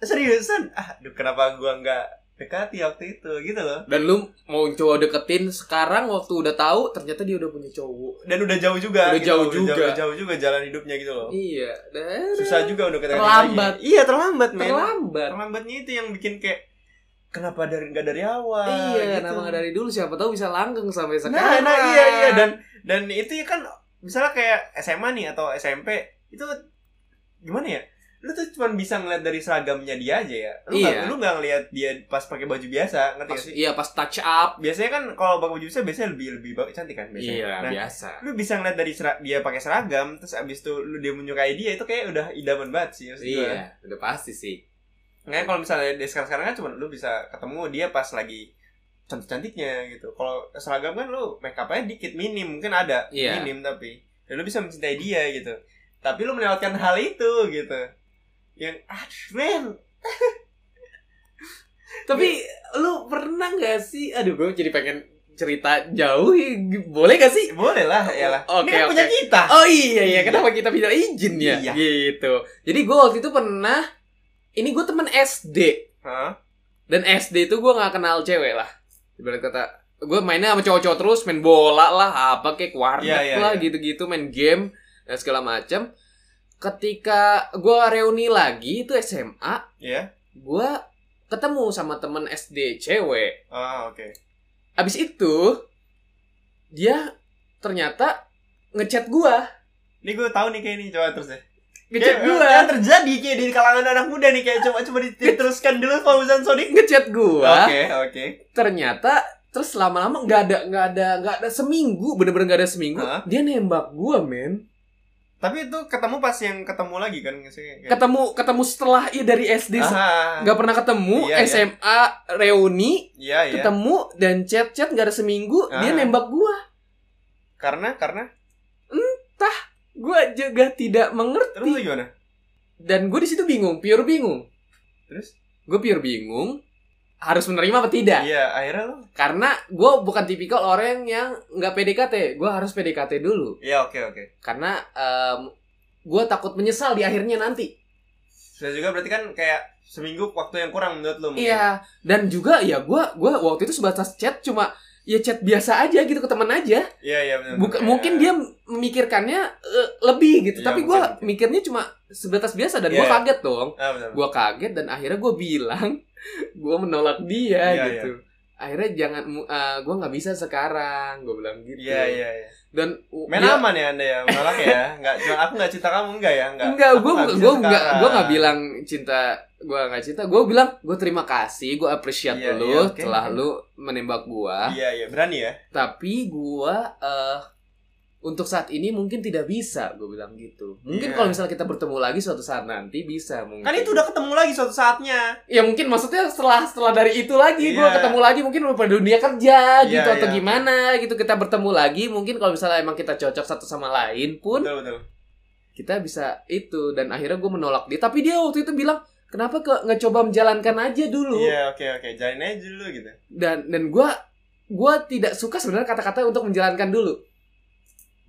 seriusan ah aduh, kenapa gue nggak dekati waktu itu gitu loh dan lu mau coba deketin sekarang waktu udah tahu ternyata dia udah punya cowok dan udah jauh juga Udah gitu. jauh juga. jauh, jauh juga jalan hidupnya gitu loh iya dan susah juga udah ketemu Terlambat. lagi. iya terlambat men terlambat terlambatnya itu yang bikin kayak kenapa dari nggak dari awal iya gitu. kenapa nggak dari dulu siapa tahu bisa langgeng sampai nah, sekarang nah iya iya dan dan itu ya kan misalnya kayak SMA nih atau SMP itu gimana ya lu tuh cuma bisa ngeliat dari seragamnya dia aja ya. Lu Iya. nggak lu nggak ngeliat dia pas pakai baju biasa, ngerti Pas, gak sih? iya pas touch up. Biasanya kan kalau pakai baju biasa biasanya lebih lebih cantik kan biasanya. Iya, Nah, biasa. lu bisa ngeliat dari sera- dia pakai seragam terus abis itu lu dia menyukai dia itu kayak udah idaman banget sih. Iya, udah pasti sih. Nggak kalau misalnya dia sekarang sekarang kan cuma lu bisa ketemu dia pas lagi cantik cantiknya gitu kalau seragam kan lu make upnya dikit minim mungkin ada Iya. minim tapi dan lu bisa mencintai dia gitu tapi lu melewatkan hal itu gitu yang aduh men Tapi lu pernah gak sih? Aduh, gue jadi pengen cerita jauh. Boleh gak sih? boleh lah ya lah Oke, ini kan oke. punya kita Oh iya iya, kenapa kita bisa izin ya? Iya. Gitu. Jadi gue waktu itu pernah ini gue temen SD Hah? dan SD itu gue nggak kenal cewek lah. Ibarat kata gue mainnya sama cowok-cowok terus main bola lah apa kayak warnet Iya, iya, lah iya. gitu-gitu main game dan segala macam. Ketika gue reuni lagi itu SMA, ya gue ketemu sama temen SD cewek. ah oke Abis itu dia ternyata ngechat gua, ini gue tahu nih kayak ini coba terus deh ngechat gua, yang terjadi kayak di kalangan anak muda nih kayak coba coba diteruskan dulu Fauzan Sodik. Ngechat gua. oke oke. Ternyata terus lama-lama nggak ada nggak ada nggak ada seminggu bener-bener nggak ada seminggu Hah? dia nembak gua men. Tapi itu ketemu pas yang ketemu lagi kan Kayak- ketemu ketemu setelah iya dari SD nggak pernah ketemu Iya, iya. SMA reuni iya iya. ketemu dan chat chat nggak ada seminggu dia Ah. nembak gua. Karena karena gua juga tidak terus mengerti lu gimana dan gue di situ bingung pure bingung. Terus? Gue pure bingung harus menerima apa tidak. Iya akhirnya lu? Karena gue bukan tipikal orang yang nggak PDKT gue harus PDKT dulu. Iya oke oke. Karena gue takut menyesal di akhirnya nanti. Sudah juga berarti kan kayak seminggu waktu yang kurang menurut mungkin. Iya dan juga ya gue gua waktu itu sebatas chat cuma ya chat biasa aja gitu ke teman aja. Iya iya benar Buka, mungkin dia memikirkannya eh, lebih gitu. Iya, tapi gue mikirnya cuma sebatas biasa dan gue Iya. kaget dong. Ah benar gue kaget dan akhirnya gue bilang gue menolak dia Iya, gitu. Akhirnya jangan gue nggak bisa sekarang gue bilang gitu. Iya iya iya. Dan main dia- aman ya anda ya? Menolak ya? Nggak cuma aku nggak cinta kamu enggak ya? Enggak enggak gue nggak gue sekarang. gue nggak bilang cinta gue nggak cinta gue bilang gue terima kasih gue appreciate Iya, lu iya, oke, telah lu menembak gue iya iya berani ya? Tapi gue eh untuk saat ini mungkin tidak bisa gue bilang gitu. Mungkin Iya. kalau misalnya kita bertemu lagi suatu saat nanti bisa mungkin. Kan itu udah ketemu lagi suatu saatnya. Ya mungkin maksudnya setelah setelah dari itu lagi gue Iya. ketemu lagi mungkin pada dunia kerja Iya, gitu atau iya. gimana gitu. Kita bertemu lagi mungkin kalau misalnya emang kita cocok satu sama lain pun betul betul. kita bisa itu. Dan akhirnya gue menolak dia. Tapi dia waktu itu bilang kenapa ke nggak coba menjalankan aja dulu? Iya oke oke. Jalin aja dulu gitu. Dan dan gue gue tidak suka sebenarnya kata-kata untuk menjalankan dulu.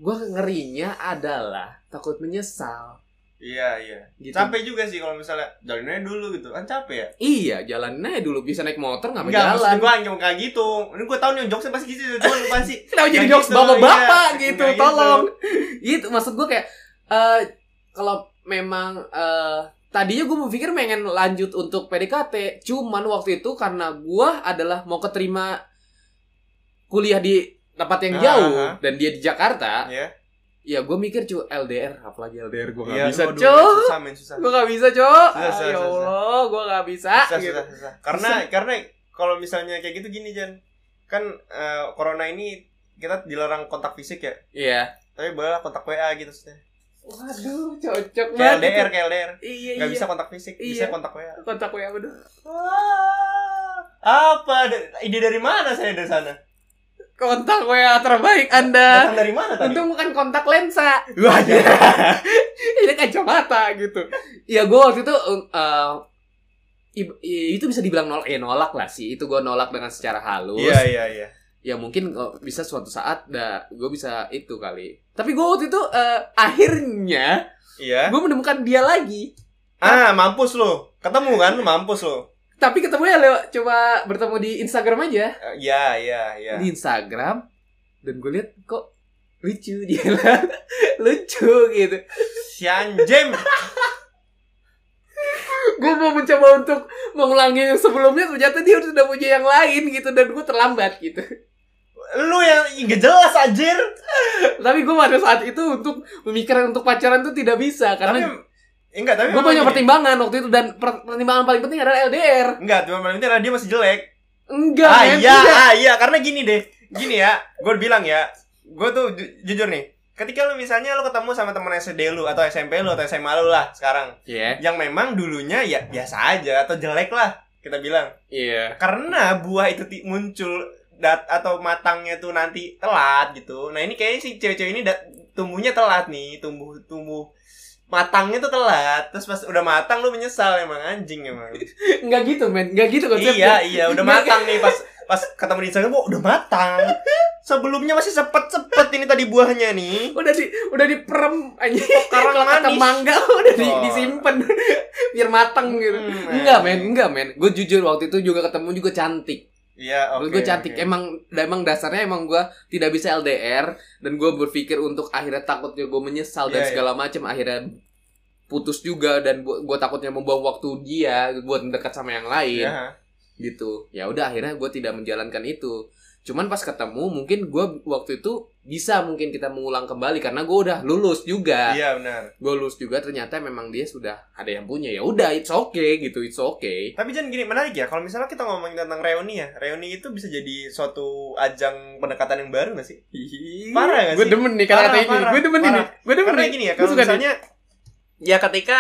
Gue ngerinya adalah takut menyesal. Iya iya. Gitu. Capek juga sih kalau misalnya jalin aja dulu gitu. Kan capek ya? Iya jalan aja dulu. Bisa naik motor nggak Enggak, maksud jalan gue yang kayak gitu. Ini gue tau nih jokesnya pasti gitu. Cuman pasti kenapa jadi jokes gitu, bapak-bapak iya. gitu? gitu. tolong. Gitu maksud gue kayak eh kalau memang eh tadinya gue berpikir pengen lanjut untuk PDKT cuman waktu itu karena gue adalah mau keterima kuliah di tempat yang Ah, jauh ah. dan dia di Jakarta ya ya gue mikir cu LDR apalagi LDR gue gak Iya, bisa cok Susah susah. Gue gak bisa cok Susah, susah, ya susah. Allah gue gak bisa, Susah gitu. susah susah. Karena karena kalau misalnya kayak gitu gini Jan Kan eh, Corona ini kita dilarang kontak fisik ya? Iya. Tapi boleh kontak WA gitu maksudnya waduh cocok banget LDR itu. kayak LDR iya Gak iya bisa kontak fisik Bisa Iya. kontak WA kontak WA bener Wah, Apa Da- ide dari mana saya dari sana kontak WA terbaik anda Datang dari mana tadi Untung bukan kontak lensa. Wah ya Ini kacamata gitu. Ya gue waktu itu uh, i- i- itu bisa dibilang nolak ya nolak lah sih. Itu gue nolak dengan secara halus. Iya iya iya Ya mungkin oh, bisa suatu saat dah gue bisa itu kali. Tapi gue waktu itu uh, akhirnya Iya gue menemukan dia lagi. Ah mampus lo Ketemu kan mampus lo Tapi ketemunya lewat coba bertemu di Instagram aja. Eh, Iya iya iya Di Instagram dan gue lihat kok lucu dia lucu gitu. Si anjem gue mau mencoba untuk mengulangi yang sebelumnya ternyata dia sudah punya yang lain gitu dan gue terlambat gitu Lu yang gak jelas anjir. Tapi gue pada saat itu untuk memikirkan untuk pacaran tuh tidak bisa Tapi karena enggak tapi Gue punya pertimbangan waktu itu dan per- pertimbangan paling penting adalah LDR. enggak cuma paling penting adalah dia masih jelek. Enggak, ah iya ah iya karena gini deh. Gini ya gue bilang ya gue tuh ju- jujur nih ketika lu misalnya lu ketemu sama teman SD lu atau SMP lu atau SMA lu lah sekarang Iya. yang memang dulunya ya biasa aja atau jelek lah kita bilang. Iya. karena buah itu muncul dat atau matangnya tuh nanti telat gitu nah ini kayaknya si cewek-cewek ini dat- tumbuhnya telat nih tumbuh tumbuh matangnya tuh telat terus pas udah matang lu menyesal emang anjing emang Enggak gitu, men. Enggak gitu konsepnya. iya iya udah matang nih pas pas ketemu di Instagram wah udah matang sebelumnya masih sepet-sepet ini tadi buahnya nih Udah di udah diperem aja. karang Kalau kata mangga udah di, Oh. disimpan biar matang gitu. Hmm, enggak, men. Enggak, men. Gue jujur waktu itu juga ketemu juga cantik. Iya oke Menurut gue cantik. Emang emang dasarnya emang gue tidak bisa LDR dan gue berpikir untuk akhirnya takutnya gue menyesal dan Iya, iya. segala macam akhirnya putus juga dan gue takutnya membuang waktu dia buat mendekat sama yang lain Iya. gitu. Ya udah akhirnya gue tidak menjalankan itu. Cuman pas ketemu mungkin gue waktu itu bisa mungkin kita mengulang kembali karena gue udah lulus juga. iya benar Gue lulus juga ternyata memang dia sudah ada yang punya. Ya udah it's okay gitu, it's okay. Tapi jangan gini, menarik ya. Kalau misalnya kita ngomongin tentang reuni ya, reuni itu bisa jadi suatu ajang pendekatan yang baru gak sih? Parah gak Gue sih? demen nih kata-kata ini. Gue demen ini. parah. Gue demen Karena nih. gini ya, Gua kalau suka nih. misalnya ya ketika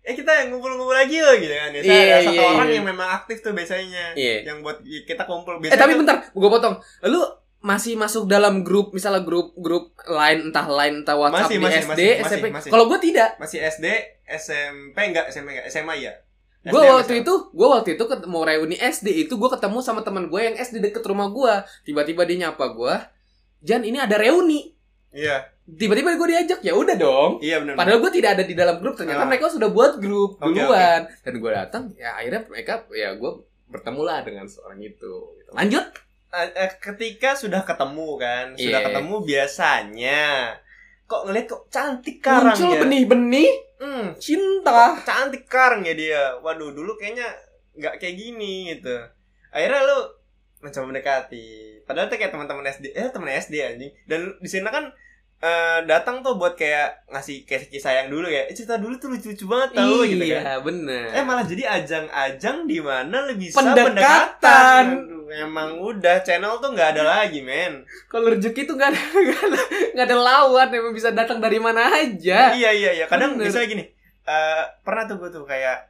eh kita yang ngumpul-ngumpul lagi loh gitu kan. Biasanya Iya, ada satu iya, orang iya. yang memang aktif tuh biasanya. Iya. Yang buat kita kumpul Eh biasanya. tapi bentar, gue potong. Lu masih masuk dalam grup misalnya grup grup lain entah lain entah WhatsApp Masih, di masih, SD, masih, SMP. masih, masih. Kalau gue tidak. masih SD, SMP enggak, SMP enggak, SMA ya. Gue waktu itu, gue waktu itu ketemu reuni SD itu gue ketemu sama teman gue yang SD deket rumah gue. Tiba-tiba dia nyapa gue, Jan ini ada reuni. Iya, Tiba-tiba gue diajak, ya udah dong. iya benar. Padahal gue tidak ada di dalam grup, ternyata Ah. mereka sudah buat grup duluan. Dan gue datang, ya akhirnya mereka, ya gue bertemu lah dengan seorang itu. Gitu. Lanjut. Eh, eh, ketika sudah ketemu kan, sudah Iya. ketemu biasanya kok ngeliat kok cantik karang Muncul benih-benih Hmm, cinta. cantik karang ya dia. Waduh, dulu kayaknya nggak kayak gini gitu. Akhirnya lu mencoba mendekati. Padahal tuh kayak teman-teman SD, eh teman SD anjing. Dan di sana kan eh, datang tuh buat kayak ngasih kayak kisah sayang dulu ya. Eh, cerita dulu tuh lucu-lucu banget tau gitu kan. Iya, bener. Eh malah jadi ajang-ajang di mana lu bisa Pendekatan. pendekatan. Aduh, emang udah channel tuh nggak ada lagi, men. Kalau rezeki tuh gak ada, gak ada, ada lawan, emang bisa datang dari mana aja. Iya iya iya. Kadang Bener. misalnya gini, eh pernah tuh gue tuh kayak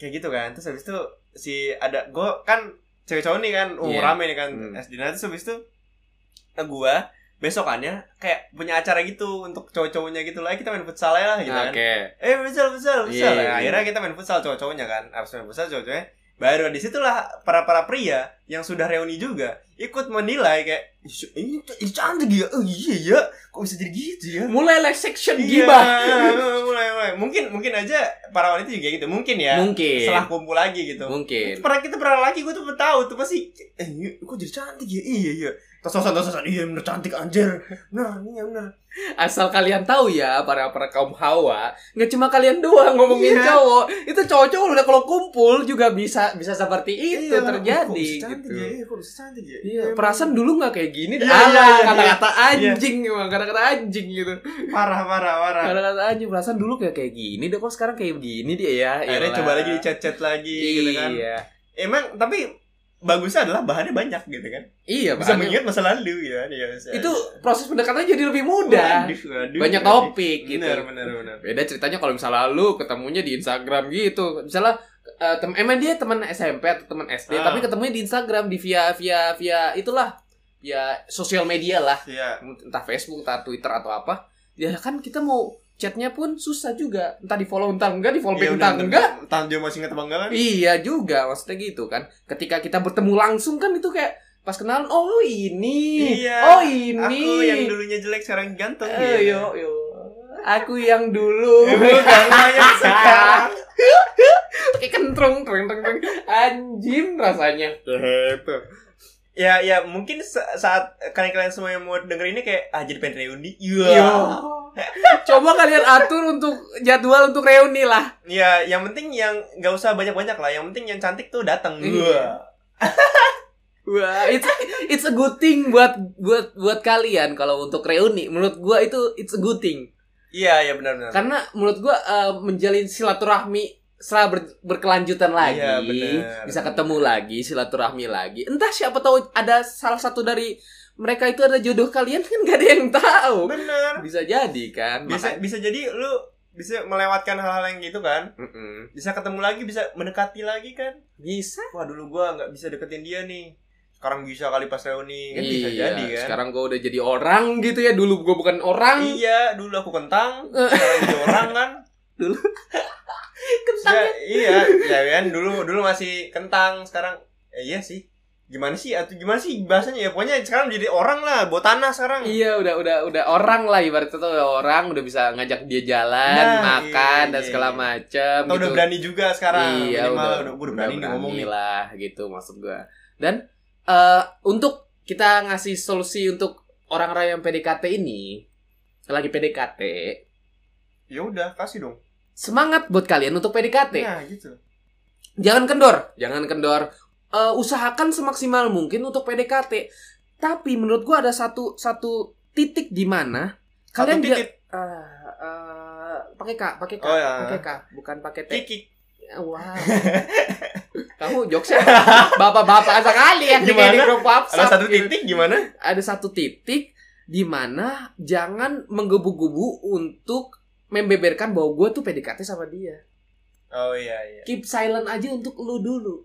kayak gitu kan. Terus habis itu si ada gue kan cewek cowok nih kan, umur Iya. rame nih kan Hmm. SD. Nah, terus habis itu eh, gue besokannya kayak punya acara gitu untuk cowok-cowoknya gitu lah. Kita main futsal ya lah gitu kan. Oke. Eh futsal futsal futsal. Nah, iya. akhirnya kita main futsal cowok-cowoknya kan. Abis main futsal cowok-cowoknya baru di situlah para para pria yang sudah reuni juga ikut menilai kayak "Ih, ini, ini cantik ya oh iya ya kok bisa jadi gitu ya Mulai like section Iya, gibah. mulai mulai. Mungkin mungkin aja para wanita juga gitu. Mungkin ya. Mungkin. Setelah kumpul lagi gitu. Mungkin. Pernah kita pernah lagi gue tuh tahu tuh pasti eh kok jadi cantik ya? Iya iya. Tos-tosan tos-tosan iya bener cantik anjir. Nah, iya bener. Asal kalian tahu ya, para para kaum hawa, nggak cuma kalian doang ngomongin Iya. cowok. Itu cowok-cowok udah kalau kumpul juga bisa bisa seperti itu Iya, terjadi kok bisa cantik gitu. Ya? Bisa cantik ya? Iya, perasaan dulu nggak kayak gini. Iya, Alah, iya, iya, kata-kata iya. anjing emang, kata-kata anjing gitu. parah parah parah. Kata-kata anjing, perasaan dulu kayak kayak gini deh kok sekarang kayak begini dia ya. Akhirnya coba lagi chat-chat lagi gitu kan. Iya. Emang tapi bagusnya adalah bahannya banyak gitu kan. Iya, Bisa bahannya- mengingat masa lalu gitu kan. Iya, bisa. itu proses pendekatannya jadi lebih mudah. Waduh, waduh, Banyak waduh. topik gitu. Bener bener bener. Beda ceritanya kalau misalnya lu ketemunya di Instagram gitu. Misalnya eh, tem emang dia teman SMP atau teman SD, Ah. tapi ketemunya di Instagram di via via via itulah via sosial media lah, Iya. entah Facebook, entah Twitter atau apa. Ya kan kita mau chatnya pun susah juga. Entah di follow entah enggak, di follow Iya, entah enggak. Entah dia masih ingat apa enggak kan? Iya juga maksudnya gitu kan. Ketika kita bertemu langsung kan itu kayak pas kenalan oh ini. Iya, Oh ini. Aku yang dulunya jelek sekarang ganteng Eh, gitu. yo yo. Aku yang dulu. Bukan yang sekarang. Kayak kentrung, treng, treng. Anjim rasanya. Gitu. Ya, ya mungkin sa- saat kalian-kalian semua yang mau denger ini kayak ah jadi pengen reuni. Iya. Yo. Coba kalian atur untuk jadwal untuk reuni lah. Ya, yang penting yang nggak usah banyak-banyak lah. Yang penting yang cantik tuh datang. Iya. Wah, it's it's a good thing buat buat buat kalian kalau untuk reuni. Menurut gua itu it's a good thing. Iya, iya benar-benar. Karena menurut gua eh, menjalin silaturahmi setelah ber- berkelanjutan lagi, Iya, benar. bisa ketemu lagi, silaturahmi lagi. Entah siapa tahu ada salah satu dari mereka itu ada jodoh kalian kan gak ada yang tahu. Benar. Bisa jadi kan. Bisa Maka- bisa jadi lu bisa melewatkan hal-hal yang gitu kan. Mm-mm. Bisa ketemu lagi, bisa mendekati lagi kan. Bisa. Wah, dulu gua nggak bisa deketin dia nih. Sekarang bisa kali pas reuni kan bisa iya, jadi kan. sekarang gue udah jadi orang gitu ya. Dulu gue bukan orang. Iya, dulu aku kentang, sekarang jadi orang kan. Kentang Ya, iya, ya kan dulu dulu masih kentang, sekarang eh, iya sih. Gimana sih atau gimana sih bahasanya ya pokoknya sekarang jadi orang lah, buat tanah sekarang. Iya udah udah udah orang lah ibaratnya tuh udah orang udah bisa ngajak dia jalan Nah, makan iya, dan iya, segala iya. macam Atau udah berani juga sekarang. iya Minimal udah udah, udah berani nih ngomong nih. lah gitu maksud gua dan eh untuk kita ngasih solusi untuk orang-orang yang PDKT ini lagi PDKT Ya udah, kasih dong. Semangat buat kalian untuk PDKT Nah, gitu. jangan kendor jangan kendor Eh, usahakan semaksimal mungkin untuk PDKT tapi menurut gua ada satu satu titik di mana kalian titik Eh, eh, pakai k pakai k Oh, ya. pakai k bukan pakai t kikik. wow kamu jokesnya bapak-bapak sekali yang Gimana? di grup WhatsApp Ada satu gitu. titik gimana? ada satu titik di mana jangan menggebu-gebu untuk membeberkan bahwa gue tuh PDKT sama dia Oh iya iya. keep silent aja untuk lu dulu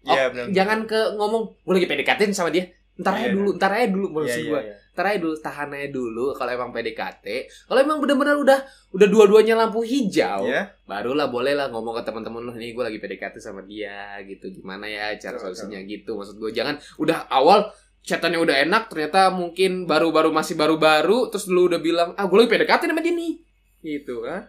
Iya Oh, benar. jangan ke ngomong gue lagi PDKT sama dia ntar aja Iya, dulu ntar aja dulu Iya maksud iya. gue iya. ntar aja dulu tahan aja dulu kalau emang PDKT kalau emang bener-bener udah udah dua-duanya lampu hijau Iya. barulah boleh lah ngomong ke teman-teman lu nih gue lagi PDKT sama dia gitu gimana ya cara solusinya gitu maksud gue jangan udah awal chatannya udah enak ternyata mungkin baru-baru masih baru-baru terus lu udah bilang ah gue lagi PDKT sama dia nih gitu kan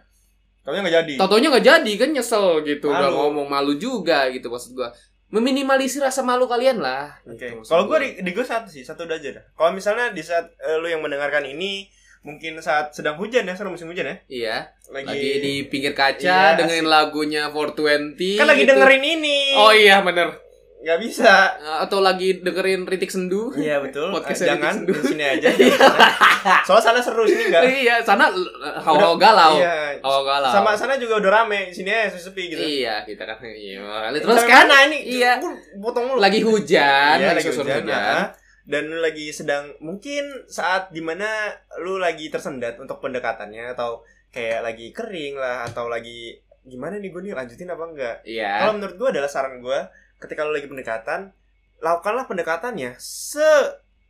Tapi nggak jadi. Tatonya nggak jadi kan nyesel gitu Malu. ngomong malu juga gitu maksud gue meminimalisir rasa malu kalian lah Oke. gitu, maksud Kalau gua. gue di, di gue satu sih, satu aja dah. Kalau misalnya di saat eh, lu yang mendengarkan ini mungkin saat sedang hujan ya, sekarang musim hujan ya. iya Lagi, lagi di pinggir kaca Iya, dengerin lagunya 420 kan lagi gitu. dengerin ini. oh iya bener nggak bisa. atau lagi dengerin Ritik Sendu Iya betul. Podcast Eh, jangan Ritik di Sendu. sini aja. Soalnya sana seru sini enggak. iya sana hawa galau Iya. hawa galau Sama sana juga udah rame, sini aja sepi gitu. iya kita kan iya Sampai terus kan mana ini? Iya. Potong mulu. lagi hujan Iya, lagi hujan, ah. Dan lu lagi sedang mungkin saat di mana lu lagi tersendat untuk pendekatannya atau kayak lagi kering lah atau lagi gimana nih gue nih lanjutin apa enggak? iya Kalau menurut gue adalah saran gue ketika lu lagi pendekatan lakukanlah pendekatannya se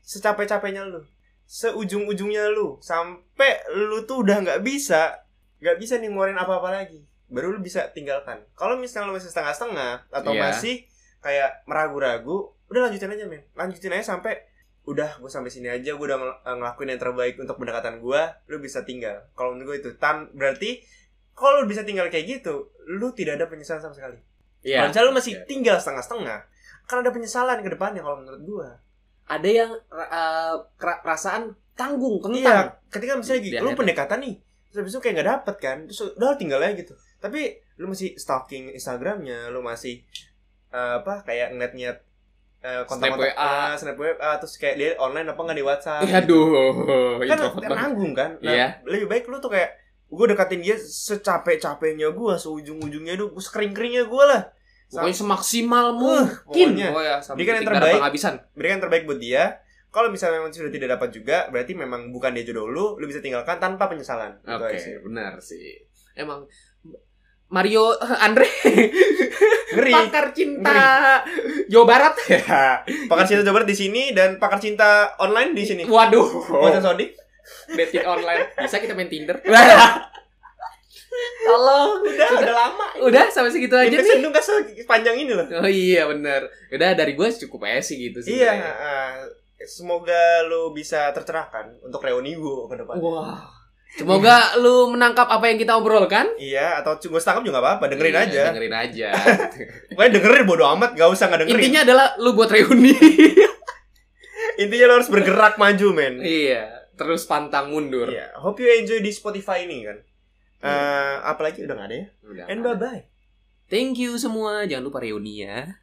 secapek-capeknya lu, seujung-ujungnya lu. Sampai lu tuh udah nggak bisa nggak bisa nih ngeluarin apa-apa lagi. Baru lu bisa tinggalkan. Kalau misalnya lu masih setengah-setengah atau Iya. masih kayak meragu-ragu udah lanjutin aja men. Lanjutin aja sampai udah gue sampai sini aja gue udah ngel- eh, ngelakuin yang terbaik untuk pendekatan gue lu bisa tinggal. Kalau menurut gue itu. Tan berarti kalau lu bisa tinggal kayak gitu lu tidak ada penyesalan sama sekali iya kalau misalnya lu masih Iya. tinggal setengah-setengah akan ada penyesalan ke depannya kalau menurut gue ada yang uh, perasaan tanggung iya kentang ketika misalnya gitu lu pendekatan nih terus itu kayak gak dapet kan terus udah tinggal aja gitu tapi lu masih stalking instagramnya lu masih eh, apa kayak ngeliat-ngeliat eh, kontak Snap WA. snap WA terus kayak dia online apa nggak di WhatsApp Ih, aduh kan introvert banget. nanggung kan nah, Iya. lebih baik lu tuh kayak gue deketin dia secapek-capeknya gue seujung-ujungnya gue sekering-keringnya gue lah. Pokoknya semaksimal Uh, mungkin. pokoknya. oh ya Berikan yang terbaik. berikan yang terbaik buat dia. Kalau misalnya memang sudah tidak dapat juga berarti memang bukan dia jodoh lu lu bisa tinggalkan tanpa penyesalan. Oke sih. benar sih. Emang Mario Andre ngeri. Pakar cinta Jawa Barat. Ya pakar cinta Jawa Barat di sini dan pakar cinta online di sini. Waduh. Buat Sodik dating online. Bisa kita main Tinder? Tolong udah. Udah lama udah sampai segitu aja ini nih. sendung gak sepanjang ini loh. Oh iya benar udah dari gue cukup aja sih gitu sih. Iya ah, semoga lu bisa tercerahkan untuk reuni gue ke depan. Wah. Semoga lu menangkap apa yang kita obrolkan. Iya atau gue setangkap juga gak apa-apa. Dengerin Iya, aja. dengerin aja. Pokoknya dengerin bodo amat gak usah gak dengerin. Intinya adalah lu buat reuni. Intinya lu harus bergerak maju men. Iya terus pantang mundur Iya, hope you enjoy di Spotify ini kan. Eh, apalagi udah gak ada ya. Udah. And bye bye. thank you semua jangan lupa reuni ya